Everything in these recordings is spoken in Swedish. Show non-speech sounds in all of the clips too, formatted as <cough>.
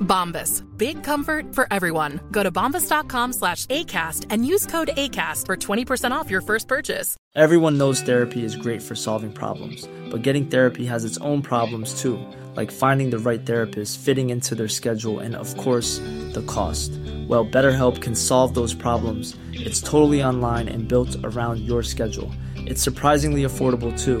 Bombas. Big comfort for everyone. Go to bombas.com slash ACAST and use code ACAST for 20% off your first purchase. Everyone knows therapy is great for solving problems, but getting therapy has its own problems too, like finding the right therapist, fitting into their schedule, and of course, the cost. Well, BetterHelp can solve those problems. It's totally online and built around your schedule. It's surprisingly affordable too.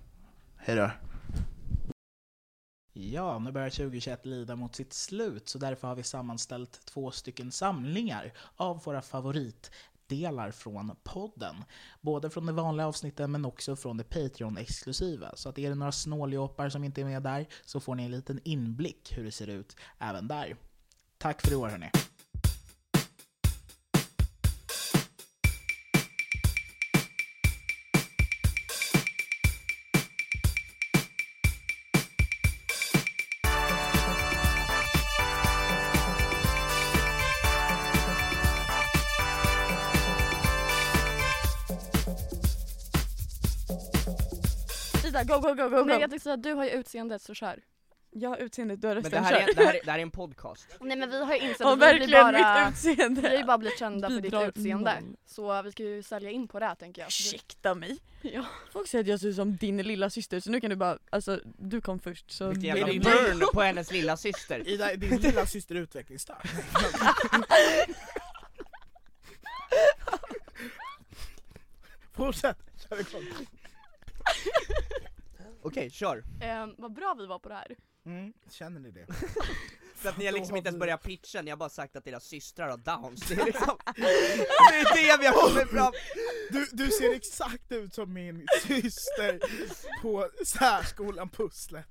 hej då. Ja, nu börjar 2021 lida mot sitt slut, så därför har vi sammanställt två stycken samlingar av våra favoritdelar från podden. Både från de vanliga avsnitten, men också från det Patreon-exklusiva. Så att är det några snåljåpar som inte är med där så får ni en liten inblick hur det ser ut även där. Tack för i år hörni! Ida, go, go, go, go, Nej go! jag tänkte säga, du har ju utseendet så kör. Jag har utseendet, du har Men rösten, det här, är, det, här är, det här är en podcast. <laughs> Nej men vi har ju insett <laughs> att vi blir verkligen, bara, mitt utseende! <laughs> vi har ju bara blivit kända för ditt bidrar utseende. noll. Så vi ska ju sälja in på det tänker jag. Ursäkta mig! Ja. Folk säger att jag ser ut som din lilla syster så nu kan du bara, alltså du kom först så... Vilken Nej, jävla det är- burn på hennes lilla syster. Ida, din lilla syster är utvecklingsstörd. Fortsätt, kör igång. Okej, kör. Eh, vad bra vi var på det här. Mm, känner ni det? <laughs> För att ni har liksom inte ens börjat pitcha, ni har bara sagt att deras systrar har downs. Det är <laughs> liksom, <laughs> det är det vi har kommit fram Du, du ser exakt ut som min syster på särskolan Pusslet.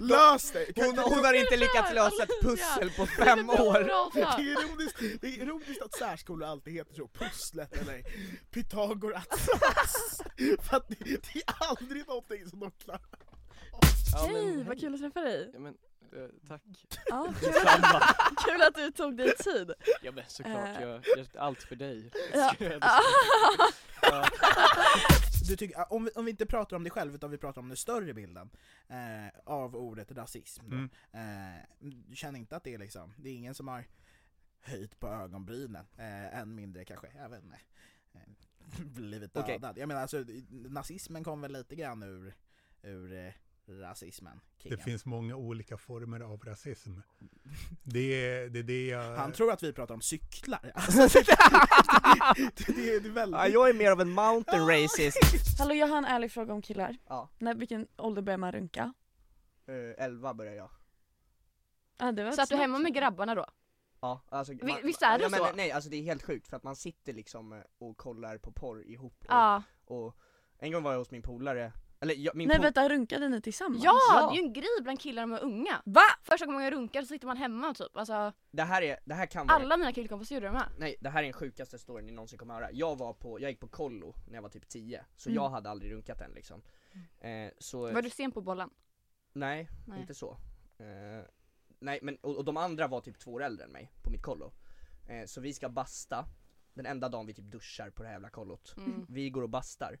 Lös! Kan- hon, hon har inte lyckats lösa ett pussel på fem år. <laughs> Det är, ironiskt, det är ironiskt att särskolor alltid heter så, Pusslet eller Pythagoras. <laughs> För att det, det är aldrig någonting som de klarar. Hej, vad kul att träffa dig! Ja, men, eh, tack. Ja, <laughs> kul, kul att du tog dig tid! Ja men såklart, Eh. jag, jag, allt för dig. Ja. Jag- Ja. Du tycker, om, vi, om vi inte pratar om dig själv utan vi pratar om den större bilden eh, av ordet rasism. Mm. Eh, du känner inte att det är liksom, det är ingen som har höjt på ögonbrynen, eh, än mindre kanske även eh, <laughs> blivit dödad. Jag menar alltså, nazismen kom väl lite grann ur, ur rasismen? Det kingen. finns många olika former av rasism. Det är det, är det jag... Han tror att vi pratar om cyklar. <laughs> Alltså, det, det, det, det är väldigt... Ja, jag är mer av en mountain racist. Hallå jag har en ärlig fråga om killar. Ja. När, vilken ålder börjar man runka? Uh, 11 börjar jag. Ja, det var Så att du hemma med grabbarna då? Ja, alltså, Vi- visst är det ja, men, så? Nej, alltså det är helt sjukt för att man sitter liksom eh, och kollar på porr ihop och, Ja. och en gång var jag hos min polare, Eller jag, min Nej vänta, runkade ni tillsammans? Ja, Ja. det är ju en grej bland killar de är unga. Va? Första gången jag runkar så sitter man hemma typ. Alltså, det här är, det här kan vara alla mina killkompisar gjorde det med. Nej det här är den sjukaste storyn ni någonsin kommer höra. Jag var på, jag gick på kollo när jag var typ 10, så Mm. jag hade aldrig runkat än liksom. Eh, så, Var du sen på bollen? nej, Nej. inte så. Eh, nej men, och, och de andra var typ två år äldre än mig på mitt kollo. Eh, så vi ska basta, den enda dagen vi typ duschar på det här jävla kollot. Mm. Vi går och bastar,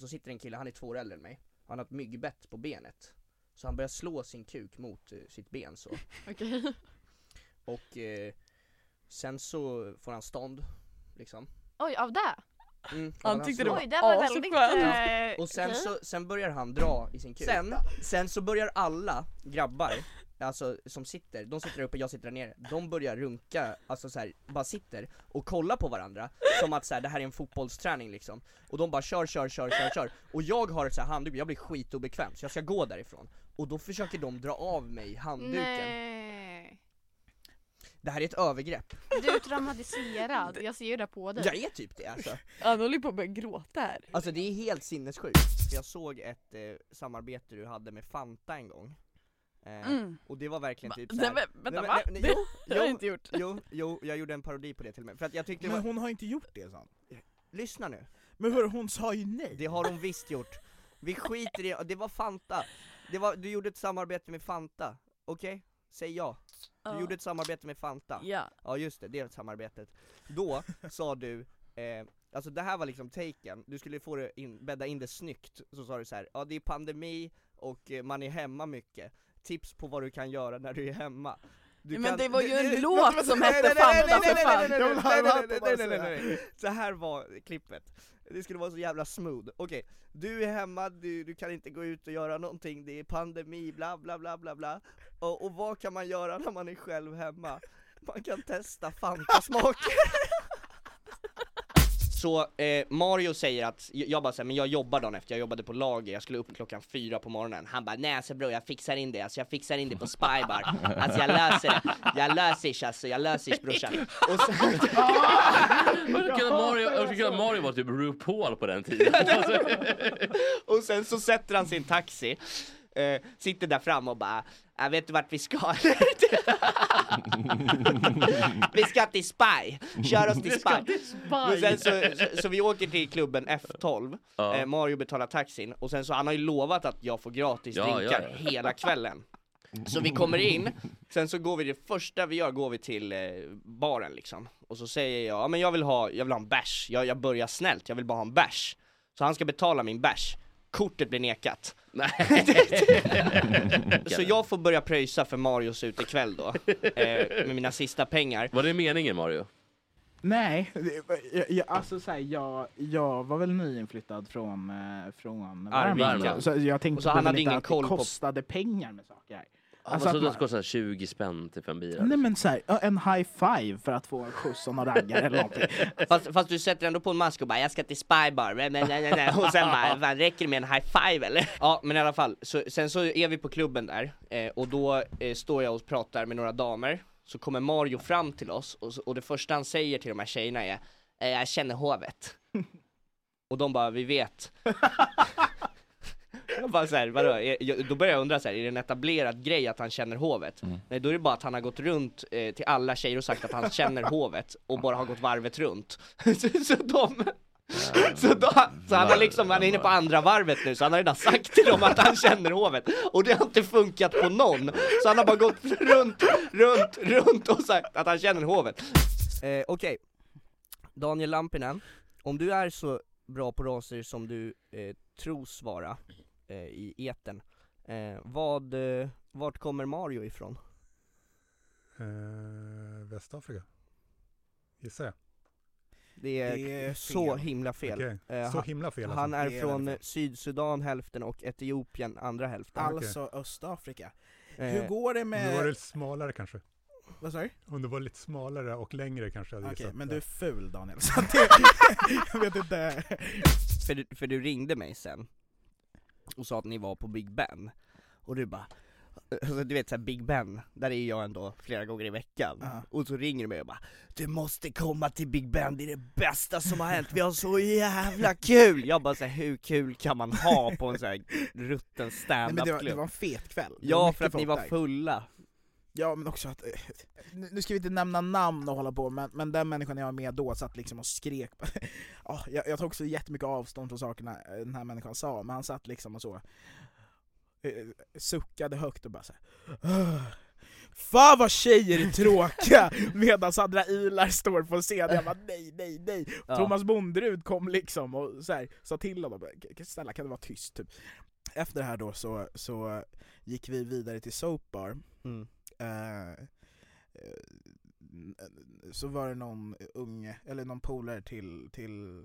så sitter en kille, han är två år äldre än mig. Han har ett myggbett på benet. Så han börjar slå sin kuk mot eh, sitt ben så. <laughs> Okej. Och eh, sen så får han stånd, liksom. Oj, av det? Mm, Han tyckte slår. det var Oj, det var väldigt... Eh, Och sen okej. så, sen börjar han dra i sin kuk. Sen, sen så börjar alla grabbar, alltså som sitter, de sitter där uppe, jag sitter där nere, de börjar runka, alltså så här, bara sitter och kollar på varandra som att så här, det här är en fotbollsträning liksom. Och de bara kör, kör, kör, kör, kör. Och jag har ett så här handduk, jag blir skitobekväm så jag ska gå därifrån. Och då försöker de dra av mig handduken. Nej. Det här är ett övergrepp. Du är traumatiserad, jag ser ju det på dig. Jag är typ det alltså. Han håller på att börja gråta här. Alltså det är helt sinnessjukt. Jag såg ett eh, samarbete du hade med Fanta en gång. Eh, Mm. Och det var verkligen typ Nej, såhär, men, vänta Nej, va? men- Det jo, det har jag inte gjort. jo, jo, jag gjorde en parodi på det till och med, för att jag tyckte Men var, hon har inte gjort det sant? lyssna nu, Men hörru, hon sa ju nej! det har hon visst gjort. Vi skiter i det, det var Fanta. Det var, du gjorde ett samarbete med Fanta, okej? Säg ja. Du Ja. gjorde ett samarbete med Fanta. Ja. Ja just det, det samarbetet. Då sa du, eh, alltså det här var liksom taken, du skulle få det in, bädda in det snyggt, så sa du så här, ja det är pandemi och eh, man är hemma mycket, tips på vad du kan göra när du är hemma. Du Men kan- det var ju en låt <laughs> som nej, hette nej, nej, Fanta, nej, för nej, fan. nej, nej, nej, nej, nej, nej, nej, nej, nej. Så här var klippet. Det skulle vara så jävla smooth. Okej, du är hemma, du, du kan inte gå ut och göra någonting, det är pandemi, bla bla bla bla bla. Och, och vad kan man göra när man är själv hemma? Man kan testa Fanta-smaker. <laughs> Så eh, Mario säger att, jag bara säger men jag jobbar dagen efter, jag jobbade på lager, jag skulle upp klockan fyra på morgonen. Han bara nej alltså bror jag fixar in det, alltså jag fixar in det på Spybar. Alltså jag löser det, jag löser det alltså, jag löser det brorsan. Och så, <laughs> Jag tycker att Mario, Mario var typ RuPaul på den tiden. Alltså, <laughs> och sen så sätter han sin taxi, eh, sitter där fram och bara jag vet du vart vi ska? <laughs> vi ska till Spy, kör oss till Spy. Men sen så, så, så vi åker till klubben F12, Ja. eh, Mario betalar taxin och sen så han har ju lovat att jag får gratis Ja, drinkar ja, ja. hela kvällen. Så vi kommer in, sen så går vi, det första vi gör går vi till eh, baren liksom Och så säger jag, ja men jag vill ha, jag vill ha en bärs, jag, jag börjar snällt, jag vill bara ha en bärs Så han ska betala min bärs, kortet blir nekat. <laughs> Så jag får börja pröjsa för Marios utekväll då, eh, med mina sista pengar Var det meningen Mario? Nej, jag, jag, alltså så här, jag, jag var väl nyinflyttad från, eh, från Arvika. Värmland. Så jag tänkte Och så han hade ingen att koll det på- kostade pengar med saker. Alltså, Alltså alltså att det man- kostar 20 spänn till fem bira. Nej men så här, ja, en high five för att få en skjuts och någon raggare eller någonting. <laughs> Fast, fast du sätter ändå på en mask och bara 'jag ska till Spybar' nej, nej, nej, nej. och sen bara <laughs> 'fan räcker det med en high five eller?' Ja men i alla fall, så, sen så är vi på klubben där, eh, och då eh, står jag och pratar med några damer Så kommer Mario fram till oss, och, så, och det första han säger till de här tjejerna är eh, 'jag känner hovet' <laughs> Och de bara 'vi vet' Jag bara så här, vadå? Är- Då börjar jag undra så här, är det en etablerad grej att han känner hovet? Nej då är det bara att han har gått runt eh, till alla tjejer och sagt att han känner hovet och bara har gått varvet runt. Så, <laughs> så de så, då, så han har liksom, han är inne på andra varvet nu så han har redan sagt till dem att han känner hovet. Och det har inte funkat på någon. Så han har bara gått runt, runt, runt och sagt att han känner hovet. Eh, Okej, Daniel Lampinen, om du är så bra på raser som du eh, tros vara eh, i eten eh, vad, eh, Vart kommer Mario ifrån? Eh, Västafrika. Gissar jag. Det är, Det är så himla fel Okej, Eh, så han- himla fel alltså. Han är Det är från väldigt Sydsudan hälften och Etiopien andra hälften Alltså Östafrika. Eh, Hur går det med... var lite smalare kanske. Vad sa du? Om du var lite smalare och längre kanske jag hade Okej, gissat. men det. du är ful Daniel, så det, <laughs> jag vet inte. för, du, för du ringde mig sen och sa att ni var på Big Ben Och du bara alltså, du vet såhär Big Ben, där är jag ändå flera gånger i veckan. Ja. Och så ringer de mig och bara Du måste komma till Big Ben, det är det bästa som har hänt, vi har så jävla kul! Jag bara såhär, hur kul kan man ha på en sån här rutten Nej, men det, var, det standup-klubb? var en fet kväll. Ja, för att ni var där. fulla. Ja men också att, eh, nu ska vi inte nämna namn och hålla på, men, men den människan jag var med då satt liksom och skrek. <laughs> ja, jag, jag tog också jättemycket avstånd från sakerna eh, den här människan sa, men han satt liksom och så eh, suckade högt och bara så här. Fan vad tjejer är tråkiga! <laughs> Medan Sandra Ilar står på scen, jag bara nej, nej, nej. Ja. Thomas Bonderud kom liksom och så här, sa till honom, snälla kan du vara tyst? Typ. Efter det här då så, så gick vi vidare till Soap Bar, Mm. Eh, eh, så var det någon unge, eller någon polare till, till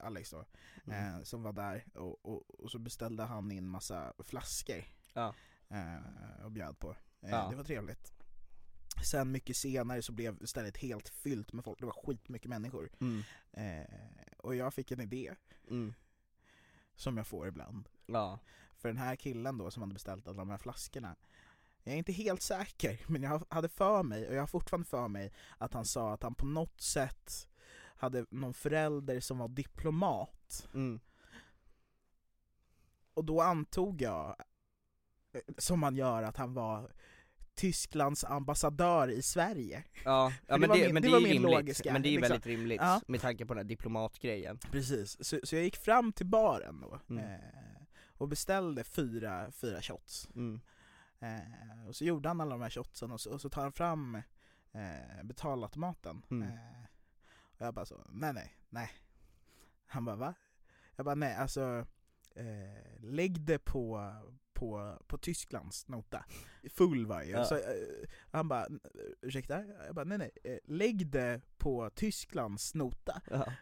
Alex då, Mm. eh, som var där och, och, och så beställde han in massa flaskor Ja. eh, och bjöd på. Eh, Ja. Det var trevligt. Sen mycket senare så blev stället helt fyllt med folk, det var skitmycket människor. Mm. Eh, och jag fick en idé, Mm. som jag får ibland. Ja. För den här killen då som hade beställt alla de här flaskorna Jag är inte helt säker, <laughs> men jag hade för mig, och jag har fortfarande för mig Att han sa att han på något sätt hade någon förälder som var diplomat Mm. Och då antog jag, eh, som man gör, att han var Tysklands ambassadör i Sverige Ja, ja <laughs> men var det, min- men det, var är rimligt, logiska, men det är liksom. väldigt rimligt Ja. med tanke på den här diplomatgrejen. Precis, så, så jag gick fram till baren då Mm. eh, och beställde fyra, fyra shots Mm. Eh, och så gjorde han alla de här shotsen och så, och så tar han fram eh, betalautomaten. Mm. Eh, och jag bara så, nej nej, nej. Han bara va? Jag bara nej, alltså eh, lägg det på, på, på Tysklands nota. Full var jag. Ja. Så, eh, han bara, ursäkta? Jag bara nej nej, eh, lägg det på Tysklands nota. Ja.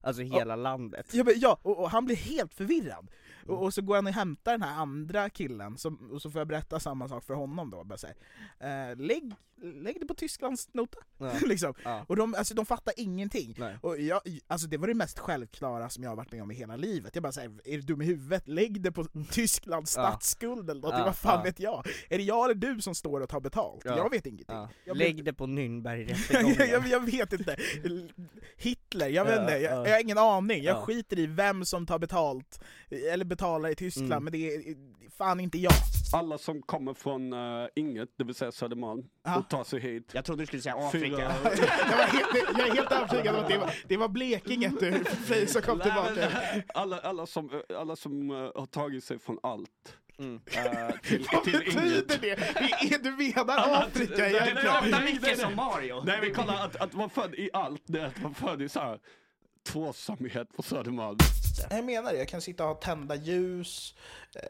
Alltså hela landet. Ja, men, ja och, och han blir helt förvirrad. Mm. Och, och så går han och hämtar den här andra killen, som, och så får jag berätta samma sak för honom då. Bara så här, eh, lägg, lägg det på Tysklands nota. Ja. <laughs> liksom. Ja. Och de, alltså, de fattar ingenting. Nej. Och jag, alltså, det var det mest självklara som jag har varit med om i hela livet. Jag bara säger, är du dum i huvudet? Lägg det på <laughs> Tysklands statsskuld eller Ja, vad fan ja. vet jag? Är det jag eller du som står och tar betalt? Ja. Jag vet ingenting. Ja. Jag blir- Lägg det på jag, Nürnbergrättegången. <laughs> jag, jag vet inte. Hitler, jag vet Ja, inte, jag, ja. jag har ingen aning. Jag Ja. skiter i vem som tar betalt, eller betalar i Tyskland, Mm. men det är fan inte jag. Alla som kommer från uh, Inget, det vill säga Södermalm, Ja. och tar sig hit. Jag trodde du skulle säga Afrika. <laughs> jag, var helt, jag är helt övertygad om att det var, det var Blekinge du, <laughs> som kom tillbaka. alla, alla som, eh, alla som eh, har tagit sig från allt Mm. eh, till, Vad till betyder det? Är- Du menar Afrika egentligen? nej, Micke nej, som. Mario. Nej men kolla, att, att vara född i allt, det är att vara född i så här tvåsamhet på Södermalm. Jag menar det, jag kan sitta och ha tända ljus,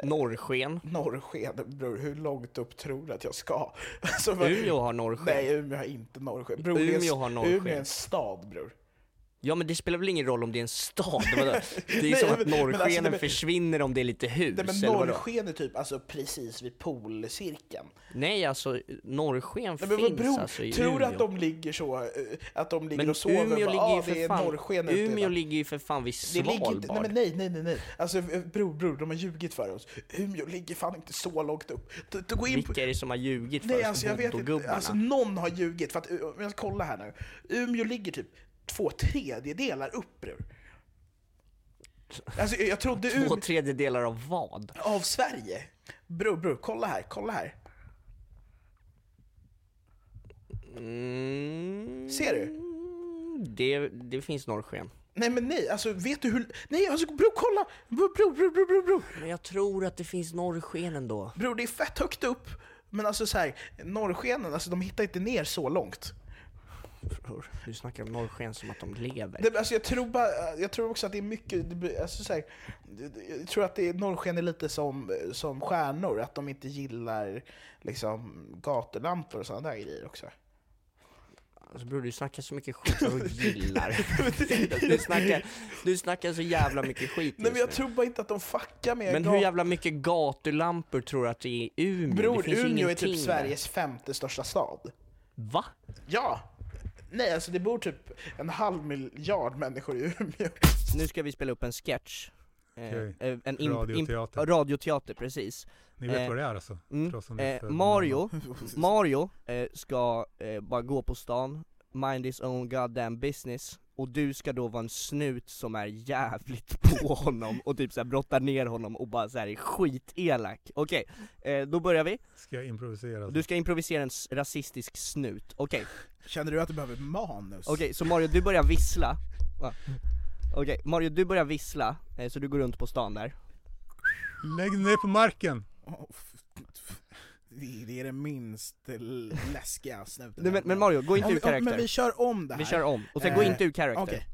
Norrsken. norrsken, bror hur långt upp tror du att jag ska? <laughs> Alltså, Umeå har norrsken. Nej, Umeå har inte norrsken. Bror, Umeå har norrsken. Umeå är en stad bror. Ja men det spelar väl ingen roll om det är en stad? <laughs> Det är ju som men- att men alltså, norrskenen det- försvinner om det är lite hus, Nej, men norrsken är typ alltså precis vid polcirkeln. Nej alltså, norrsken Nej, men finns bror, alltså i tror du att de ligger så, eh, att de ligger Men och sover Umeå och bara, ligger ah, det är fan, norrsken Umeå idag." ligger ju för fan vid inte, nej Svalbard. men nej, nej, nej, nej. Alltså eh, bror, bror, de har ljugit för oss. Umeå ligger fan inte så långt upp. Du, du går in på... Vilka är det som har ljugit för Nej oss? alltså jag vet inte, alltså någon har ljugit för att, eh, om jag ska kolla här nu. Umeå ligger typ två tredjedelar upp bror. Alltså jag trodde Två Umeå, tredjedelar av vad? av Sverige. Bror, bror, kolla här, kolla här. Mm, Ser du? det, det finns norrsken. Nej men nej, alltså vet du hur... Nej alltså bror kolla! Bror, bror, bror, bror, bror. Men jag tror att det finns norrsken ändå. Bror det är fett högt upp. Men alltså så här, norrskenen, alltså de hittar inte ner så långt. Bror, Du snackar om norrsken som att de lever. Det, alltså jag, tror bara, jag tror också att det är mycket, det alltså så här, jag tror att det norrsken är lite som, som stjärnor, att de inte gillar liksom gatulampor och sådana där grejer också. Alltså bror du snackar så mycket skit som du <laughs> gillar. du, snackar, du snackar så jävla mycket skit Nej men jag just tror bara inte att de fuckar nu. med Men hur jävla mycket gatulampor tror du att det är i Umeå? Bror, Umeå är typ Sveriges femte största stad. Va? Ja! Nej alltså det bor typ en halv miljard människor i Umeå. Nu ska vi spela upp en sketch. Okej. eh, en imp- Radioteater. Imp- radioteater, precis. Ni vet Eh, vad det är alltså? Mm. Eh, Mario, <laughs> Mario eh, ska eh, bara gå på stan, mind his own goddamn business och du ska då vara en snut som är jävligt <laughs> på honom och typ såhär brottar ner honom och bara såhär är skitelak. Okej, eh, då börjar vi. Ska jag improvisera? Du ska improvisera en rasistisk snut, okej. Känner du att du behöver manus? Okej, så Mario du börjar vissla. Okej, Mario du börjar vissla, eh, så du går runt på stan där. Lägg ner på marken! Det är det minst läskiga snuten men, men Mario, gå inte ur karaktär. Men vi kör om det här Vi kör om, och sen gå Eh, inte ur karaktär. okej.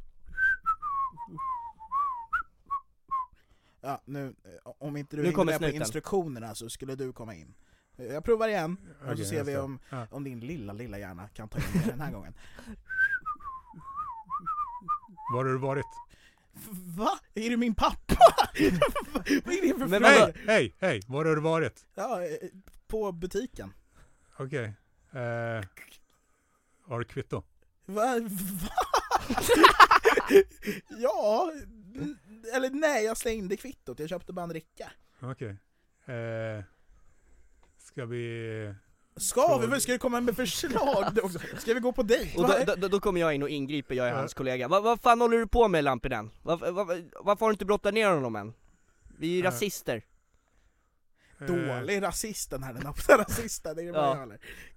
Ja, nu, eh, om inte du Nu hängde med på instruktionerna så skulle du komma in. Jag provar igen, och Okej, så ser vi om, Ja. om din lilla, lilla hjärna kan ta in det den här gången. Var har du varit? Va? Är du min pappa? <laughs> Vad är det för fråga? hej, hej, hej! Var har du varit? Ja, eh, på butiken. Okej. Eh, har du kvitto? Va? Va? <laughs> ja, eller nej jag slängde kvittot, jag köpte bara en dricka. Okej. Eh, ska vi... Ska vi? Ska du komma med förslag också? Ska vi gå på dejt? Och Va? då, då, då kommer jag in och ingriper, jag är hans kollega. Vad vad fan håller du på med Lampinen? Vad, vad, varför har du inte brottat ner honom än? Vi är ju Eh. rasister. Dålig rasist den här, den öppna <laughs> rasisten, det är det Ja.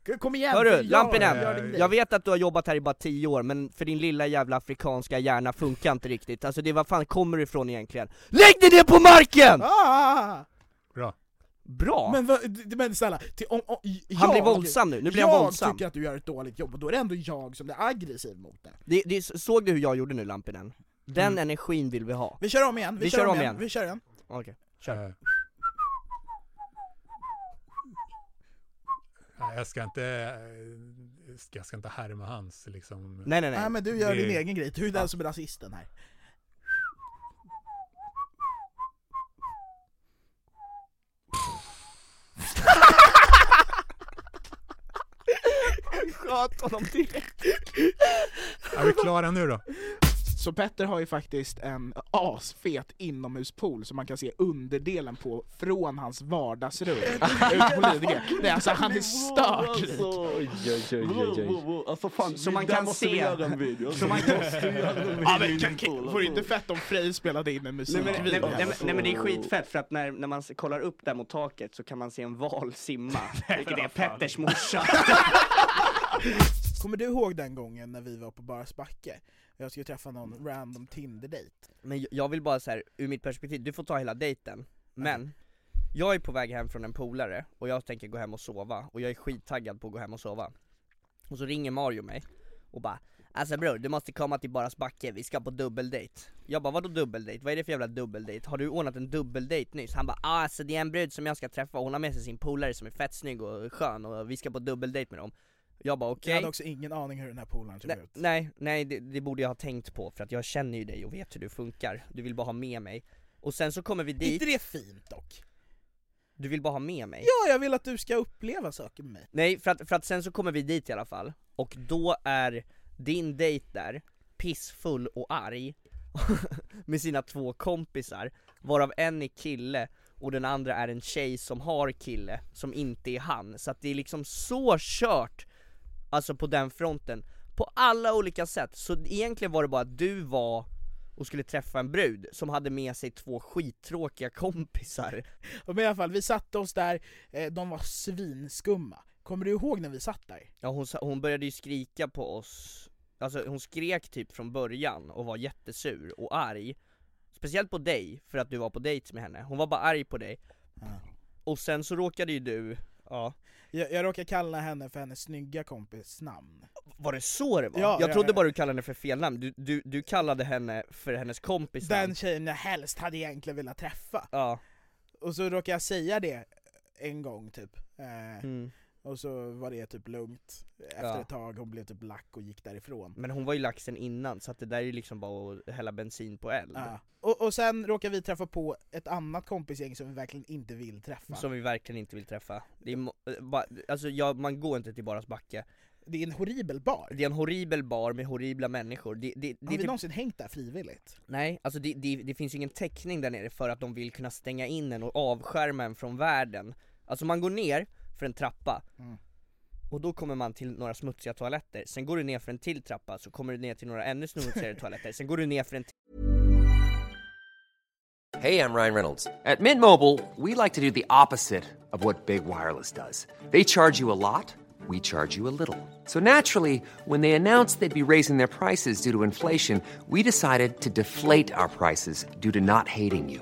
jag. Kom igen! Hörru, jag- Lampinen! Jag vet att du har jobbat här i bara 10 år, men för din lilla jävla afrikanska hjärna funkar inte riktigt. Alltså det, vad fan kommer du ifrån egentligen? LÄGG DIG ner på marken! Ah! Bra. Bra! Men, men snälla, till, om, om, jag, Han blir våldsam nu, nu blir han jag våldsam. tycker att du gör ett dåligt jobb, och då är det ändå jag som är aggressiv mot det. Det, det, såg du hur jag gjorde nu Lampinen? Den Mm. energin vill vi ha. Vi kör om igen, vi, kör, om igen. vi kör igen. Okej, kör. Eh, nej, jag ska inte... eh, Jag ska inte härma hans liksom... Nej nej nej. Nej men du gör Det- din egen grej, du är den som är rasisten här. <laughs> Sköt honom direkt. Är vi klara nu då? Så Petter har ju faktiskt en asfet inomhuspool som man kan se underdelen på från hans vardagsrum ut på Lidingö. Nej alltså han är stört rik. Oj, oj, oj, oj, oj. Alltså fan, Så man kan måste vi se- göra en video. så man kan- Ja, men, poolen. vore inte fett om Frej spelade in en musikvideo? nej, men, nej men det är skitfett för att när, när man kollar upp där mot taket så kan man se en val simma, <laughs> vilket är Petters morsa. <laughs> Kommer du ihåg den gången när vi var på Barsbacke? Jag skulle träffa någon random Tinder-dejt. Men jag- vill bara så här, ur mitt perspektiv, du får ta hela dejten, men jag är på väg hem från en polare och jag tänker gå hem och sova, och jag är skittaggad på att gå hem och sova. Och så ringer Mario mig och bara Alltså bror, du måste komma till Baras backe, vi ska på dubbeldejt Jag bara vadå dubbeldejt? Vad är det för jävla dubbeldejt? Har du ordnat en dubbeldejt nyss? Han bara ah, alltså det är en brud som jag ska träffa, hon har med sig sin polare som är fett snygg och skön och vi ska på dubbeldejt med dem Jag bara okej Jag hade också ingen aning hur den här polaren såg ut. nej, nej det, det borde jag ha tänkt på för att jag känner ju dig och vet hur du funkar Du vill bara ha med mig Och sen så kommer vi dit inte det fint dock? Du vill bara ha med mig? Ja, jag vill att du ska uppleva saker med mig. Nej, för att, för att sen så kommer vi dit i alla fall Och då är din dejt där pissfull och arg <laughs> Med sina två kompisar Varav en är kille och den andra är en tjej som har kille, som inte är han Så att det är liksom så kört Alltså på den fronten På alla olika sätt, så egentligen var det bara att du var och skulle träffa en brud som hade med sig två skittråkiga kompisar. Men i alla fall, vi satte oss där, eh, de var svinskumma. Kommer du ihåg när vi satt där? Ja hon, hon började ju skrika på oss Alltså hon skrek typ från början och var jättesur och arg. Speciellt på dig, för att du var på dejt med henne, hon var bara arg på dig. Och sen så råkade ju du, ja Jag, jag råkar kalla henne för hennes snygga kompis namn. Var det så det var? Ja, jag ja, trodde ja. bara du kallade henne för fel namn, du, du, du kallade henne för hennes kompis namn Den tjejen jag helst hade egentligen velat träffa. Ja, Och så råkade jag säga det en gång typ. Eh, mm. Och så var det typ lugnt. Efter Ja. ett tag, hon blev typ lack och gick därifrån. men hon var ju laxen innan så att det där är ju liksom bara att hälla bensin på eld Ja. Och, och sen råkade vi träffa på ett annat kompisgäng som vi verkligen inte vill träffa. Som vi verkligen inte vill träffa. Det är, mo- eh, alltså jag, man går inte till Baras backe Det är en horribel bar. Det är en horribel bar med horribla människor. Det, det, det, Har vi typ- någonsin hängt där frivilligt? Nej, alltså det, det, det finns ingen täckning där nere för att de vill kunna stänga in en och avskärma en från världen. Alltså man går ner för en trappa, Mm. och då kommer man till några smutsiga toaletter, sen går du ner för en till trappa, så kommer du ner till några ännu smutsigare <laughs> toaletter, sen går du ner för en Hey, I'm Ryan Reynolds. At Mint Mobile, we like to do the opposite of what Big Wireless does. They charge you a lot, we charge you a little. So naturally, when they announced they'd be raising their prices due to inflation, we decided to deflate our prices due to not hating you.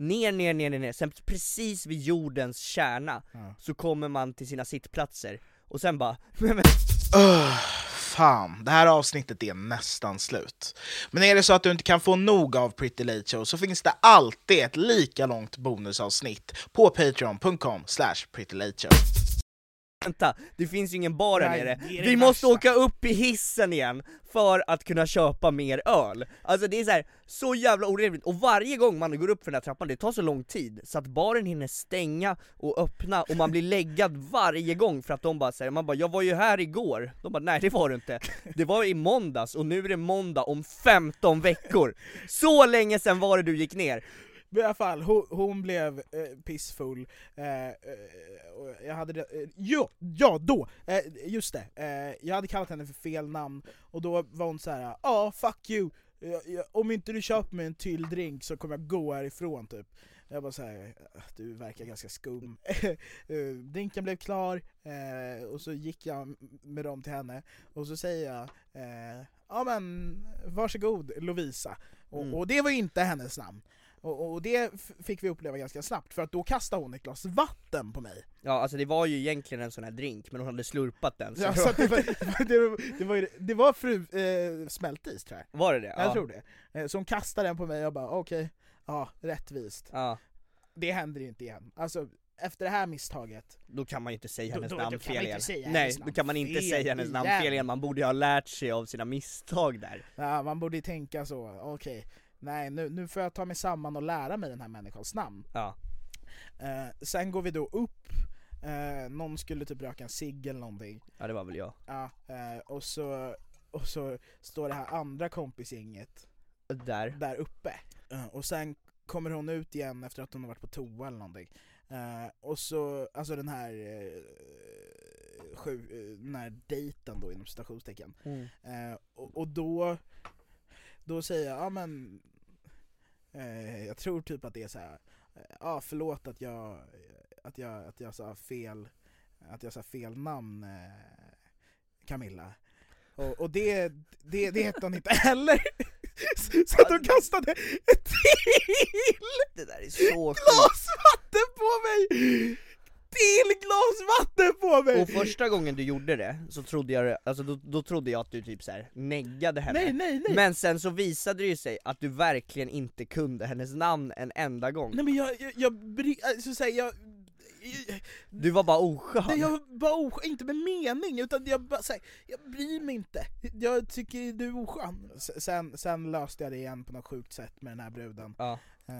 ner, ner, ner, ner, ner, sen precis vid jordens kärna, så kommer man till sina sittplatser, och sen bara, <laughs> Öh, fan, det här avsnittet är nästan slut. Men är det så att du inte kan få nog av Pretty Late Show så finns det alltid ett lika långt bonusavsnitt på patreon.com slash prettylateshow. Vänta, det finns ju ingen bar här nere, vi måste värsta. åka upp i hissen igen för att kunna köpa mer öl. Alltså det är så här, så jävla orimligt, och varje gång man går upp för den här trappan, det tar så lång tid, så att baren hinner stänga och öppna, och man blir läggad varje gång för att de bara säger, man bara 'Jag var ju här igår' De bara 'Nej det var du inte, det var i måndags och nu är det måndag om 15 veckor' Så länge sedan var det du gick ner! Men i alla fall, hon, hon blev eh, pissfull, eh, eh, och jag hade eh, ja, ja då! Eh, just det, eh, jag hade kallat henne för fel namn, och då var hon så här: ja ah, fuck you, om inte du köper mig en till drink så kommer jag gå härifrån typ. Jag bara såhär, du verkar ganska skum. <laughs> Eh, Drinken blev klar, eh, och så gick jag med dem till henne, och så säger jag eh, Ja men, varsågod Lovisa. Och, Mm. och det var inte hennes namn. Och, och det fick vi uppleva ganska snabbt, för att då kastade hon ett glas vatten på mig. Ja alltså det var ju egentligen en sån här drink, men hon hade slurpat den så Ja, så det, var, det, var, det, var, det var fru eh, smältis tror jag. Var det det? Jag Ja. tror det. Eh, Så hon kastade den på mig och jag bara okej, ja rättvist. Ja. Det händer ju inte igen. Alltså efter det här misstaget. Då kan man ju inte säga hennes då- namn då fel inte igen. säga Nej, då kan man inte säga hennes namn fel igen, man borde ju ha lärt sig av sina misstag där. Ja, man borde ju tänka så, okej, nej nu, nu får jag ta mig samman och lära mig den här människans namn. Ja. Eh, sen går vi då upp, eh, någon skulle typ röka en cigg eller någonting. Ja det var väl jag. Ja, eh, och, så, och så står det här andra kompisgänget Där. där uppe. Eh, och sen kommer hon ut igen efter att hon har varit på toa eller någonting. Eh, och så, alltså den här, eh, sju, den här dejten då inom citationstecken. Mm. Eh, och, och då, då säger jag, ja men, eh, jag tror typ att det är så här. eh, ja förlåt att jag, att jag, att jag sa fel, att jag sa fel namn eh, Camilla. Och, och det, det, det hette hon inte heller. <laughs> Så att hon kastade ett till Det där är så glas vatten på mig! Till glas vatten på mig! Och första gången du gjorde det, så trodde jag, alltså då, då trodde jag att du typ så här neggade henne Nej, nej, nej. Men sen så visade det ju sig att du verkligen inte kunde hennes namn en enda gång Nej men jag, jag, jag, alltså, så här, jag, Du var bara oskön Nej, jag var oskön, inte med mening, utan jag bara så här, jag bryr mig inte. Jag tycker du är oskön. Sen, sen löste jag det igen på något sjukt sätt med den här bruden. Ja. Eh,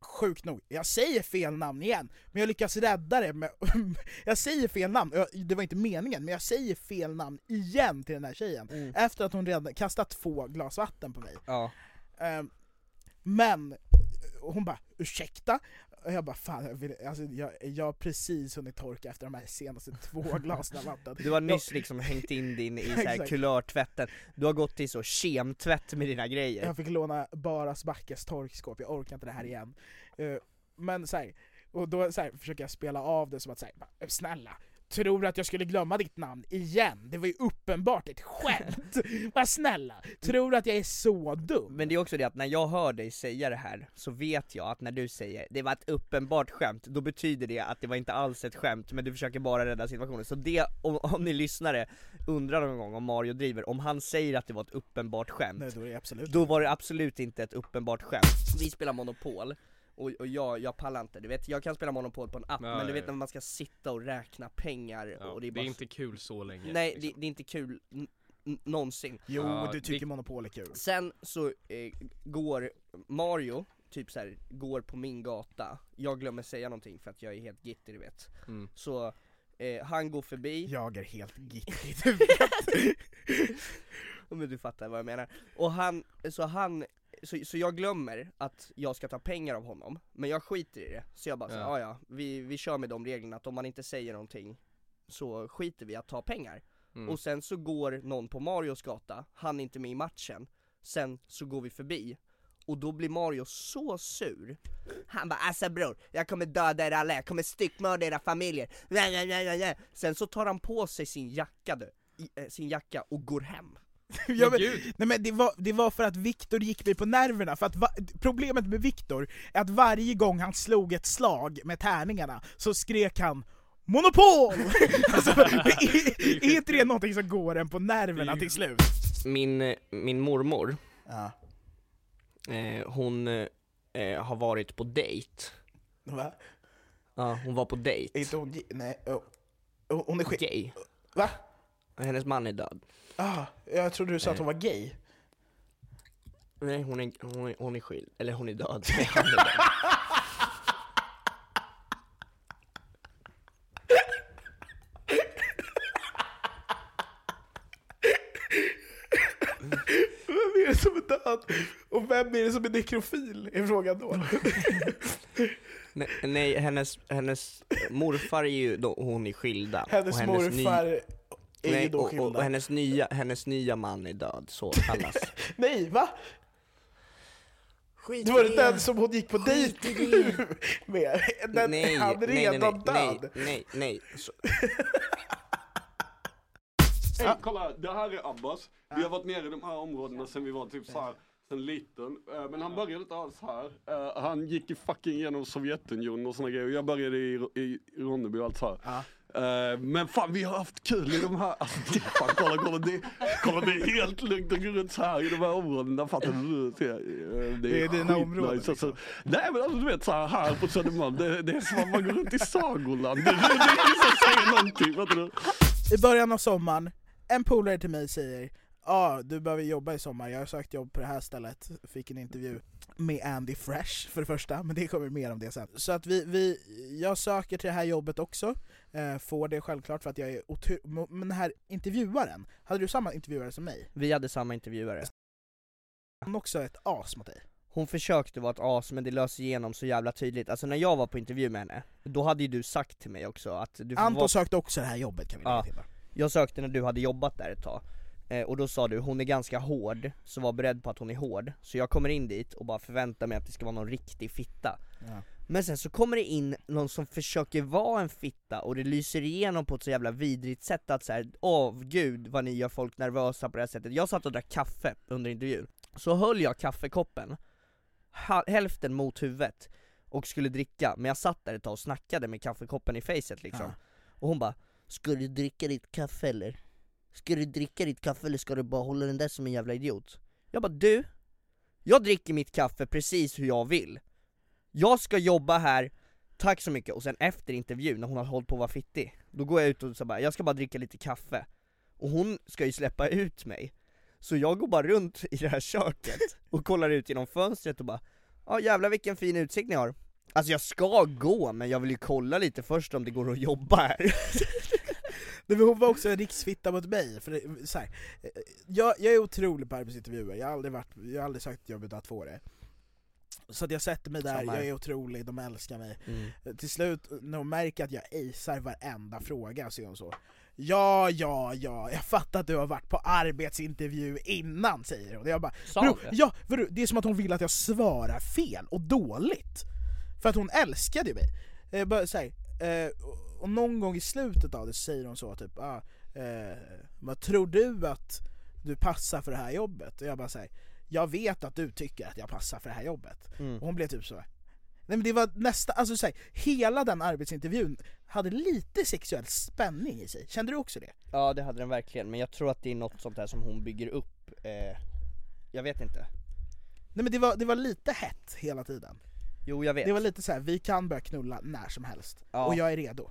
sjukt nog, jag säger fel namn igen, men jag lyckas rädda det med, <laughs> Jag säger fel namn, det var inte meningen, men jag säger fel namn igen till den här tjejen. Mm. Efter att hon redan kastat två glas vatten på mig. Ja. Eh, men hon bara 'ursäkta?' Och jag bara 'fan, jag, vill, alltså, jag, jag har precis hunnit torka efter de här senaste <laughs> två glasen vatten' Du har nyss jag, liksom hängt in din i <laughs> så kulörtvätten. Du har gått till så kemtvätt med dina grejer. Jag fick låna Baras Backes torkskåp, jag orkar inte det här igen. Eh, men så här, Och då så här, försöker jag spela av det som att säga, snälla, tror att jag skulle glömma ditt namn igen? Det var ju uppenbart ett skämt! <laughs> Var snälla, tror du att jag är så dum? Men det är också det att när jag hör dig säga det här så vet jag att när du säger det var ett uppenbart skämt, då betyder det att det var inte alls ett skämt men du försöker bara rädda situationen. Så det, om, om ni lyssnare undrar någon gång om Mario driver, om han säger att det var ett uppenbart skämt, Nej, då är det absolut då var det absolut inte ett uppenbart skämt. Vi spelar Monopol, och, och jag, jag pallar inte, du vet jag kan spela Monopol på en app Ja, men du vet när man ska sitta och räkna pengar Ja, och det är det bara är inte kul så länge. Nej liksom. det, det är inte kul någonsin Jo, Ja, du tycker det- Monopol är kul. Sen så eh, går Mario, typ så här, går på min gata, jag glömmer säga någonting för att jag är helt gittig du vet Mm. Så eh, han går förbi Jag är helt gittig, <laughs> Men du fattar vad jag menar. Och han, så han, så, så jag glömmer att jag ska ta pengar av honom, men jag skiter i det. Så jag bara ja. Ja. ja, vi, vi kör med de reglerna att om man inte säger någonting så skiter vi att ta pengar. Mm. Och sen så går någon på Marios gata, han är inte med i matchen, sen så går vi förbi och då blir Mario så sur Han bara alltså bror, jag kommer döda er alla, jag kommer styckmörda era familjer. Sen så tar han på sig sin jacka, eh, sin jacka och går hem <laughs> ja, men, nej, men det, var, det var för att Viktor gick mig på nerverna, för att va, problemet med Viktor är att varje gång han slog ett slag med tärningarna så skrek han Monopol! <laughs> alltså, är, är inte det någonting som går en på nerverna till slut? Min, eh, min mormor, Ja. eh, hon eh, har varit på dejt Va? Ja, hon var på dejt Är inte hon Nej, oh. Oh, hon är skit... Gay Va? Hennes man är död Ah, jag trodde du sa att hon var gay. Nej hon är, hon är, hon är skild, eller hon är död, <laughs> Nej, han är död. Vem är det som är död? Och vem är det som är nekrofil? Är frågan då. <laughs> Nej, nej hennes, hennes morfar är ju då, hon är skilda Hennes och morfar är ju nej, då och, och, skilda. och hennes nya, hennes nya man är död, så kallas <laughs> Nej, va? Skit Det var det den som hon gick på dejt <laughs> med? Den, nej, han är nej, nej, redan nej, död. nej, nej, nej, så, Hej, kolla, det här är Abbas. Vi har varit nere i de här områdena sen vi var typ så här sen liten. Eh, Men han började inte alls här. Eh, Han gick i fucking genom Sovjetunionen och såna grejer. Jag började i, i Ronneby och allt så här. Eh, Men fan vi har haft kul i de här, alltså fan, kolla, kolla, det, kolla det är helt lugnt att gå runt så här i de här områdena, fattar du? Det, eh, Det är dina områden, skitnice, alltså. Nej men alltså du vet så här, här på Södermalm, det, det är som att man går runt i sagoland. Det, det, det är ingen som säger någonting, fattar du? I början av sommaren, en polare till mig säger Ja, ah, du behöver jobba i sommar, jag har sökt jobb på det här stället, fick en intervju med Andy Fresh för det första, men det kommer mer om det sen. Så att vi, vi jag söker till det här jobbet också, eh, får det självklart för att jag är otur... Men den här intervjuaren, hade du samma intervjuare som mig? vi hade samma intervjuare Han är också ett as mot dig. Hon försökte vara ett as men det lös igenom så jävla tydligt, alltså när jag var på intervju med henne, då hade ju du sagt till mig också att du Anton vara... sökte också det här jobbet kan vi Ja, till. då. jag sökte när du hade jobbat där ett tag eh, Och då sa du, hon är ganska hård, så var beredd på att hon är hård Så jag kommer in dit och bara förväntar mig att det ska vara någon riktig fitta Ja. Men sen så kommer det in någon som försöker vara en fitta och det lyser igenom på ett så jävla vidrigt sätt att såhär, åh gud vad ni gör folk nervösa på det här sättet Jag satt och drack kaffe under intervjun, så höll jag kaffekoppen hälften mot huvudet och skulle dricka, men jag satt där ett tag och snackade med kaffekoppen i facet liksom Ja. Och hon bara, ska du dricka ditt kaffe eller? Ska du dricka ditt kaffe eller ska du bara hålla den där som en jävla idiot? Jag bara, du, jag dricker mitt kaffe precis hur jag vill. Jag ska jobba här, tack så mycket, och sen efter intervjun när hon har hållit på att vara fittig Då går jag ut och så bara, jag ska bara dricka lite kaffe. Och hon ska ju släppa ut mig. Så jag går bara runt i det här köket <laughs> och kollar ut genom fönstret och bara Ja jävlar vilken fin utsikt ni har. Alltså jag ska gå, men jag vill ju kolla lite först om det går att jobba här <laughs> Var- Hon var också en riksfitta mot mig, för det, så här, eh, jag, jag är otrolig på arbetsintervjuer, jag har aldrig, varit, jag har aldrig sagt jobb utan att få det Så att jag sätter mig där, Samma jag är otrolig, de älskar mig Mm. Till slut, när hon märker att jag acear varenda fråga så är hon så Ja, ja, ja, jag fattar att du har varit på arbetsintervju innan säger hon. Och jag bara, "Bro, ja, vadå, det är som att hon vill att jag svarar fel och dåligt. För att hon älskade mig. eh, bara så här, eh, och- någon gång i slutet av det säger hon så typ, ah, eh, vad tror du att du passar för det här jobbet? Och jag bara säger jag vet att du tycker att jag passar för det här jobbet. Mm. Och hon blev typ så. Nej men det var nästa, alltså så här, hela den arbetsintervjun hade lite sexuell spänning i sig, kände du också det? Ja det hade den verkligen, men jag tror att det är något sånt där som hon bygger upp eh, Jag vet inte Nej men det var, det var lite hett hela tiden. Jo jag vet Det var lite så här, vi kan börja knulla när som helst, Ja. och jag är redo.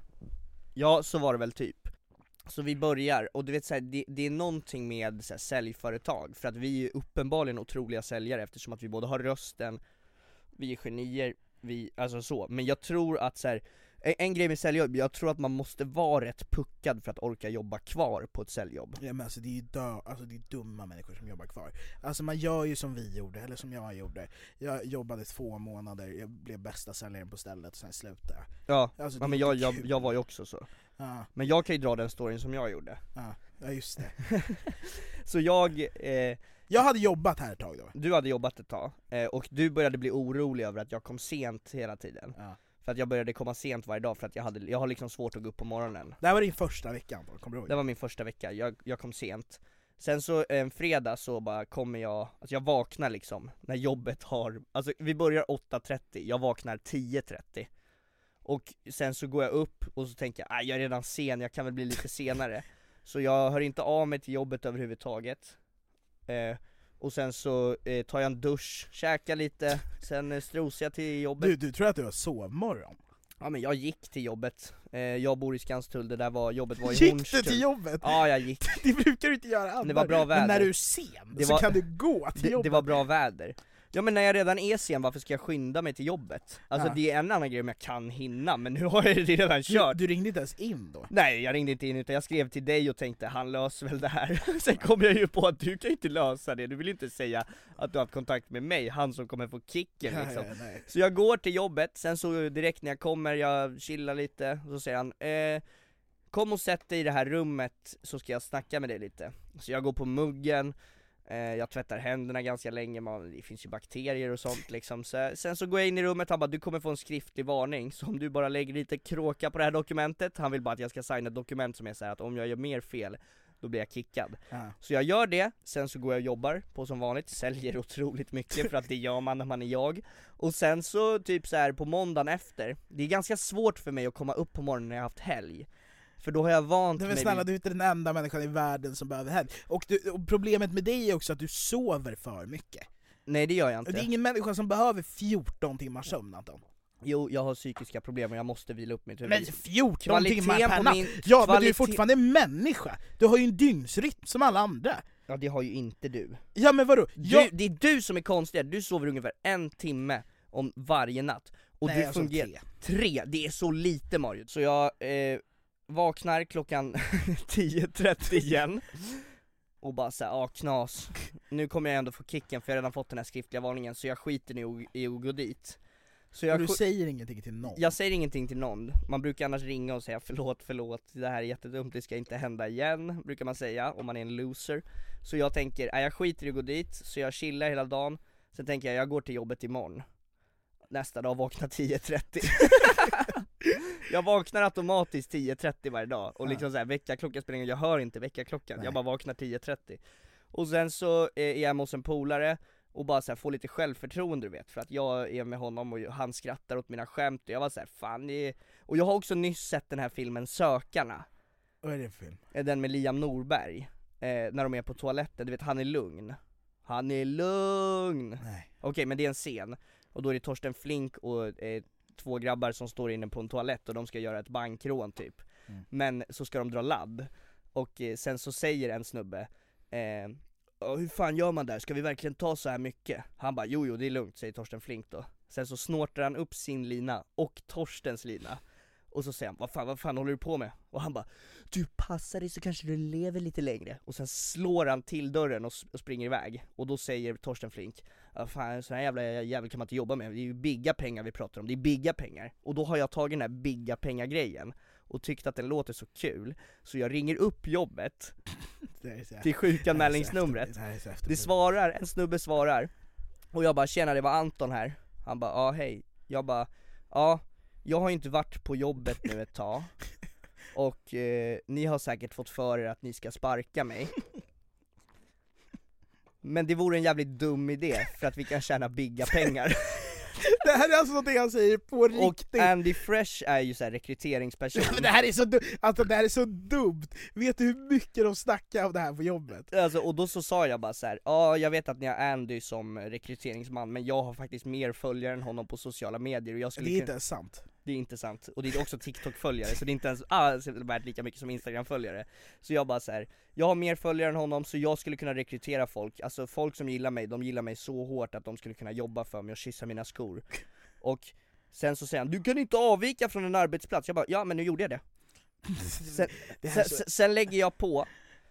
Ja, så var det väl typ. Så vi börjar, och du vet så här, det, det är någonting med så här, säljföretag, för att vi är uppenbarligen otroliga säljare eftersom att vi både har rösten, vi är genier, vi, alltså så. Men jag tror att så här, en, grej med säljjobb, jag tror att man måste vara rätt puckad för att orka jobba kvar på ett säljjobb. Ja men alltså det är ju dö, alltså det är dumma människor som jobbar kvar. Alltså man gör ju som vi gjorde, eller som jag gjorde. Jag jobbade två månader, jag blev bästa säljaren på stället och sen slutade jag. Ja, Alltså, ja men jag, jag, jag var ju också så. Ja. Men jag kan ju dra den storyn som jag gjorde. Ja, ja just det. <laughs> Så jag, eh, Jag hade jobbat här ett tag då. Du hade jobbat ett tag, eh, och du började bli orolig över att jag kom sent hela tiden. För att jag började komma sent varje dag för att jag, hade, jag har liksom svårt att gå upp på morgonen. Det här var din första vecka Anton, kommer du ihåg? Det var min första vecka, jag, jag kom sent. Sen så en fredag så bara kommer jag, alltså jag vaknar liksom när jobbet har, alltså vi börjar 8.30, jag vaknar 10.30 Och sen så går jag upp och så tänker jag, "Aj, jag är redan sen, jag kan väl bli lite senare <laughs> Så jag hör inte av mig till jobbet överhuvudtaget eh, Och sen så eh, tar jag en dusch, käkar lite, sen eh, strosar jag till jobbet Du, du tror att du har sovmorgon? Ja men jag gick till jobbet, eh, jag bor i Skanstull, det där var, jobbet var i Gick du Hornstull till jobbet? Ja jag gick <laughs> Det brukar du inte göra annars. Det var bra väder Men när du är sen Det så var- kan du gå till det, jobbet. det var bra väder Ja men när jag redan är sen, varför ska jag skynda mig till jobbet? Alltså Ja. det är en annan grej om jag kan hinna, men nu har jag det <laughs> redan kört Du, du ringde inte ens in då? Nej jag ringde inte in utan jag skrev till dig och tänkte han löser väl det här <laughs> Sen kom jag ju på att du kan ju inte lösa det, du vill inte säga att du har haft kontakt med mig, han som kommer få kicken Ja, liksom ja, nej. Så jag går till jobbet, sen så direkt när jag kommer, jag chillar lite, och så säger han eh, Kom och sätt dig i det här rummet så ska jag snacka med dig lite Så jag går på muggen, jag tvättar händerna ganska länge, man, det finns ju bakterier och sånt liksom. Så, Sen så går jag in i rummet, han bara du kommer få en skriftlig varning, så om du bara lägger lite kråka på det här dokumentet. Han vill bara att jag ska signa ett dokument som är så här att om jag gör mer fel, då blir jag kickad. Ja. Så jag gör det, sen så går jag och jobbar på som vanligt, säljer <laughs> otroligt mycket för att det gör man när man är jag. Och sen så typ så här på måndagen efter, det är ganska svårt för mig att komma upp på morgonen när jag har haft helg För då har jag vant mig men snälla, du är inte den enda människan i världen som behöver helg. Och, du, och problemet med dig är också att du sover för mycket. Nej det gör jag inte Det är ingen människa som behöver 14 timmars sömn Anton. Jo, jag har psykiska problem och jag måste vila upp mitt huvud Men 14 Kvaliteten timmar per natt! min- Ja men du är fortfarande en människa! Du har ju en dygnsrytm som alla andra! Ja det har ju inte du Ja men vadå? du, Det är du som är konstig, du sover ungefär en timme om varje natt Och Nej, du jag fungerar... tre. Tre! Det är så lite Mario! Så jag eh, vaknar klockan <laughs> 10.30 igen och bara såhär, ja knas, nu kommer jag ändå få kicken för jag har redan fått den här skriftliga varningen så jag skiter nu i att- gå dit. Så jag Och du säger ingenting till någon? jag säger ingenting till någon, man brukar annars ringa och säga förlåt, förlåt, det här är jättedumt, det ska inte hända igen, brukar man säga om man är en loser. Så jag tänker, nej jag skiter i att gå dit, så jag chillar hela dagen, sen tänker jag jag går till jobbet imorgon. Nästa dag vaknar 10.30 <laughs> <laughs> Jag vaknar automatiskt 10.30 varje dag, och liksom såhär väckarklockan spelar ingen jag hör inte väckarklockan, jag bara vaknar 10.30 Och sen så eh, är jag hos en polare och bara så här, få lite självförtroende du vet, för att jag är med honom och han skrattar åt mina skämt och jag var så här, fan det är... Och jag har också nyss sett den här filmen Sökarna Vad är det för film? Eh, Den med Liam Norberg, eh, när de är på toaletten, du vet han är lugn Han är lugn! Nej. Okej men det är en scen, och då är det Torsten Flink och eh, två grabbar som står inne på en toalett och de ska göra ett bankrån typ Mm. Men så ska de dra ladd, och eh, sen så säger en snubbe eh, "Ja, hur fan gör man där? Ska vi verkligen ta så här mycket? Han bara jo jo det är lugnt, säger Torsten Flink då Sen så snortar han upp sin lina, och Torstens lina Och så säger han, vad fan, vad fan håller du på med? Och han bara, du passar dig så kanske du lever lite längre. Och sen slår han till dörren och, och springer iväg. Och då säger Torsten Flink, fan sån här jävla jävel kan man inte jobba med, det är ju bigga pengar vi pratar om, det är bigga pengar. Och då har jag tagit den här bigga pengar grejen och tyckt att den låter så kul, så jag ringer upp jobbet <laughs> till sjukanmälningsnumret. <laughs> Det svarar, en snubbe svarar. Och jag bara 'Tjena det var Anton här' Han bara 'Ja hej' Jag bara 'Ja, jag har inte varit på jobbet nu ett tag, <laughs> och eh, ni har säkert fått för er att ni ska sparka mig. Men det vore en jävligt dum idé, för att vi kan tjäna bigga pengar. <laughs> Det här är alltså någonting han säger på Och riktigt. Andy Fresh är ju såhär rekryteringsperson. Men det här är så du- alltså det här är så dumt! Vet du hur mycket de snackar om det här på jobbet? Alltså, och då så sa jag bara så här, ja jag vet att ni har Andy som rekryteringsman men jag har faktiskt mer följare än honom på sociala medier och jag skulle Det är inte ens sant. Det är inte sant, och det är också TikTok-följare så det är inte ens alls värt lika mycket som Instagram-följare. Så jag bara så här, jag har mer följare än honom så jag skulle kunna rekrytera folk, alltså folk som gillar mig, de gillar mig så hårt att de skulle kunna jobba för mig och kyssa mina skor. Och sen så säger han, du kan inte avvika från en arbetsplats, jag bara, ja men nu gjorde jag det. <laughs> Sen, sen, sen, lägger jag på.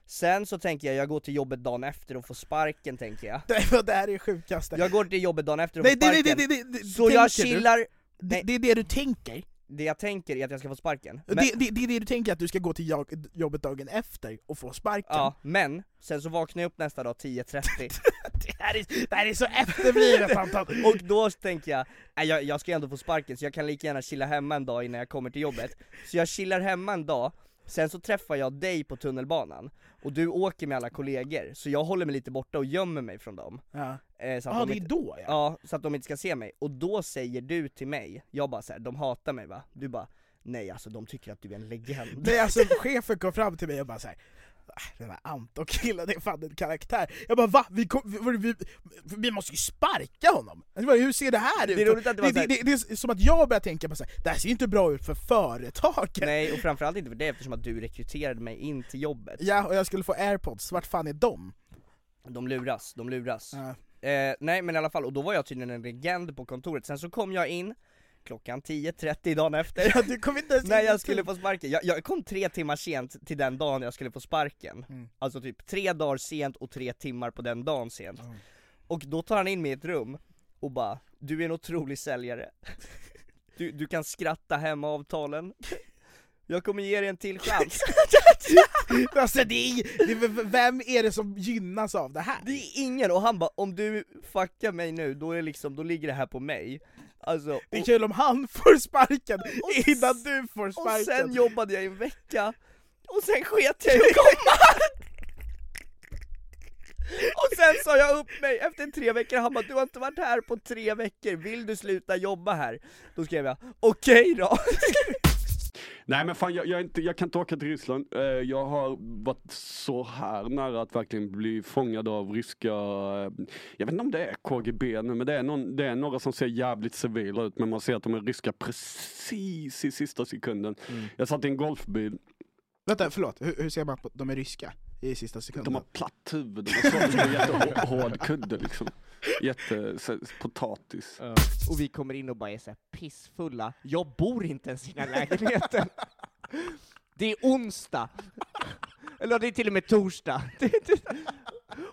Sen så tänker jag, jag går till jobbet dagen efter och får sparken tänker jag. Det, <laughs> det här är det sjukaste. Jag går till jobbet dagen efter och Nej, får sparken. det- det- Så jag chillar Det, det är det du tänker? Det jag tänker är att jag ska få sparken Det, det, det är det du tänker att du ska gå till jobbet dagen efter och få sparken? Ja, men sen så vaknar jag upp nästa dag 10.30 <laughs> det, här är, det här är så <laughs> efterblivet Anton! Och då tänker jag, nej, jag, jag ska ju ändå få sparken så jag kan lika gärna chilla hemma en dag innan jag kommer till jobbet Så jag chillar hemma en dag, sen så träffar jag dig på tunnelbanan Och du åker med alla kollegor, så jag håller mig lite borta och gömmer mig från dem Ja. Eh, så att Ja, de det är inte, då, ja. ja. så att de inte ska se mig. Och då säger du till mig, jag bara såhär, de hatar mig va? Du bara, nej alltså de tycker att du är en legend. Nej alltså <laughs> chefen kom fram till mig och bara såhär "Ah, den här Anton-killen är fan en karaktär. Jag bara va? Vi, kom, vi, vi, vi måste ju sparka honom! Bara, Hur ser det här ut? Det är det det, så här- det, det, är som att jag börjar tänka på såhär, det här ser ju inte bra ut för företaget! Nej, och framförallt inte för det eftersom att du rekryterade mig in till jobbet. Ja, och jag skulle få airpods, vart fan är de? De luras, de luras. Eh, nej men i alla fall, och då var jag tydligen en legend på kontoret, sen så kom jag in klockan 10.30 dagen efter, du kom inte ens <laughs> när jag skulle få sparken. Jag, jag kom tre timmar sent till den dagen jag skulle få sparken. Mm. Alltså typ tre dagar sent och tre timmar på den dagen sent. Och då tar han in mig i ett rum och bara, du är en otrolig säljare. Du, du kan skratta hem avtalen. Jag kommer ge dig en till chans. <laughs> alltså det är, det, vem är det som gynnas av det här? Det är ingen, och han bara om du fuckar mig nu, då är liksom, då ligger det här på mig Alltså, Det är och, kul om han <laughs> får sparken innan du får och sparken! sen jobbade jag i en vecka, och sen sket jag i att <laughs> komma! Och sen sa jag upp mig efter tre veckor, han bara du har inte varit här på tre veckor, vill du sluta jobba här? Då skrev jag, okej då! <laughs> Nej men fan jag, jag, inte, jag kan inte åka till Ryssland. Eh, jag har varit så här nära att verkligen bli fångad av ryska, eh, jag vet inte om det är KGB nu men det är, någon, det är några som ser jävligt civila ut men man ser att de är ryska precis i sista sekunden. Jag satt i en golfbil, Vänta, förlåt, hur, hur ser man på de är ryska i sista sekunden? de har platt huvud, de har jättehård kudde liksom. Jätte, så, potatis. Och vi kommer in och bara är så här pissfulla, jag bor inte ens i den här lägenheten <laughs> Det är onsdag! Eller det är till och med torsdag <laughs>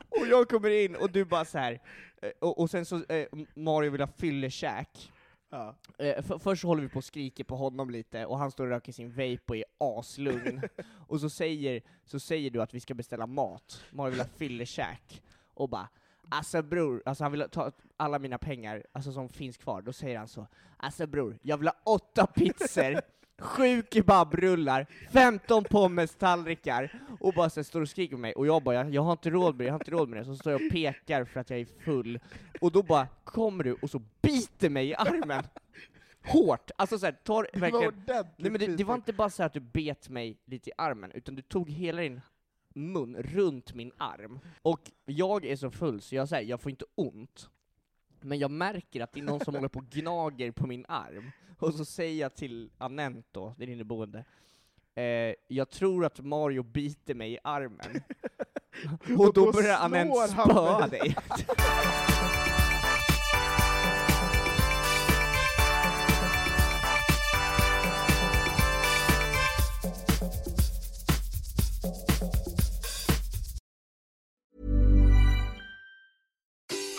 Och jag kommer in och du bara så här. eh, och, och sen så, eh, Mario vill ha fyllekäk Ja. Eh, för, först så håller vi på och skriker på honom lite, och han står och röker sin vape och är aslugn. <laughs> och så säger, så säger du att vi ska beställa mat, Mario vill ha fyllekäk, och bara Alltså bror, alltså han vill ta alla mina pengar, alltså som finns kvar, då säger han så Alltså bror, jag vill ha åtta pizzor, sju kebabrullar, 15 pommes-tallrikar, och bara så står och skriker på mig, och jag bara jag, jag har inte råd med det, jag har inte råd med det, så står jag och pekar för att jag är full, och då bara kommer du och så biter mig i armen. Hårt, alltså såhär, tar var verkligen ordentligt Nej men det, det var inte bara så att du bet mig lite i armen, utan du tog hela din mun runt min arm. Och jag är så full så jag säger, jag får inte ont. Men jag märker att det är någon som håller på och gnager på min arm. Och så säger jag till Anent då, din inneboende, eh, jag tror att Mario biter mig i armen. <laughs> och då då börjar Anent spöa dig. <laughs>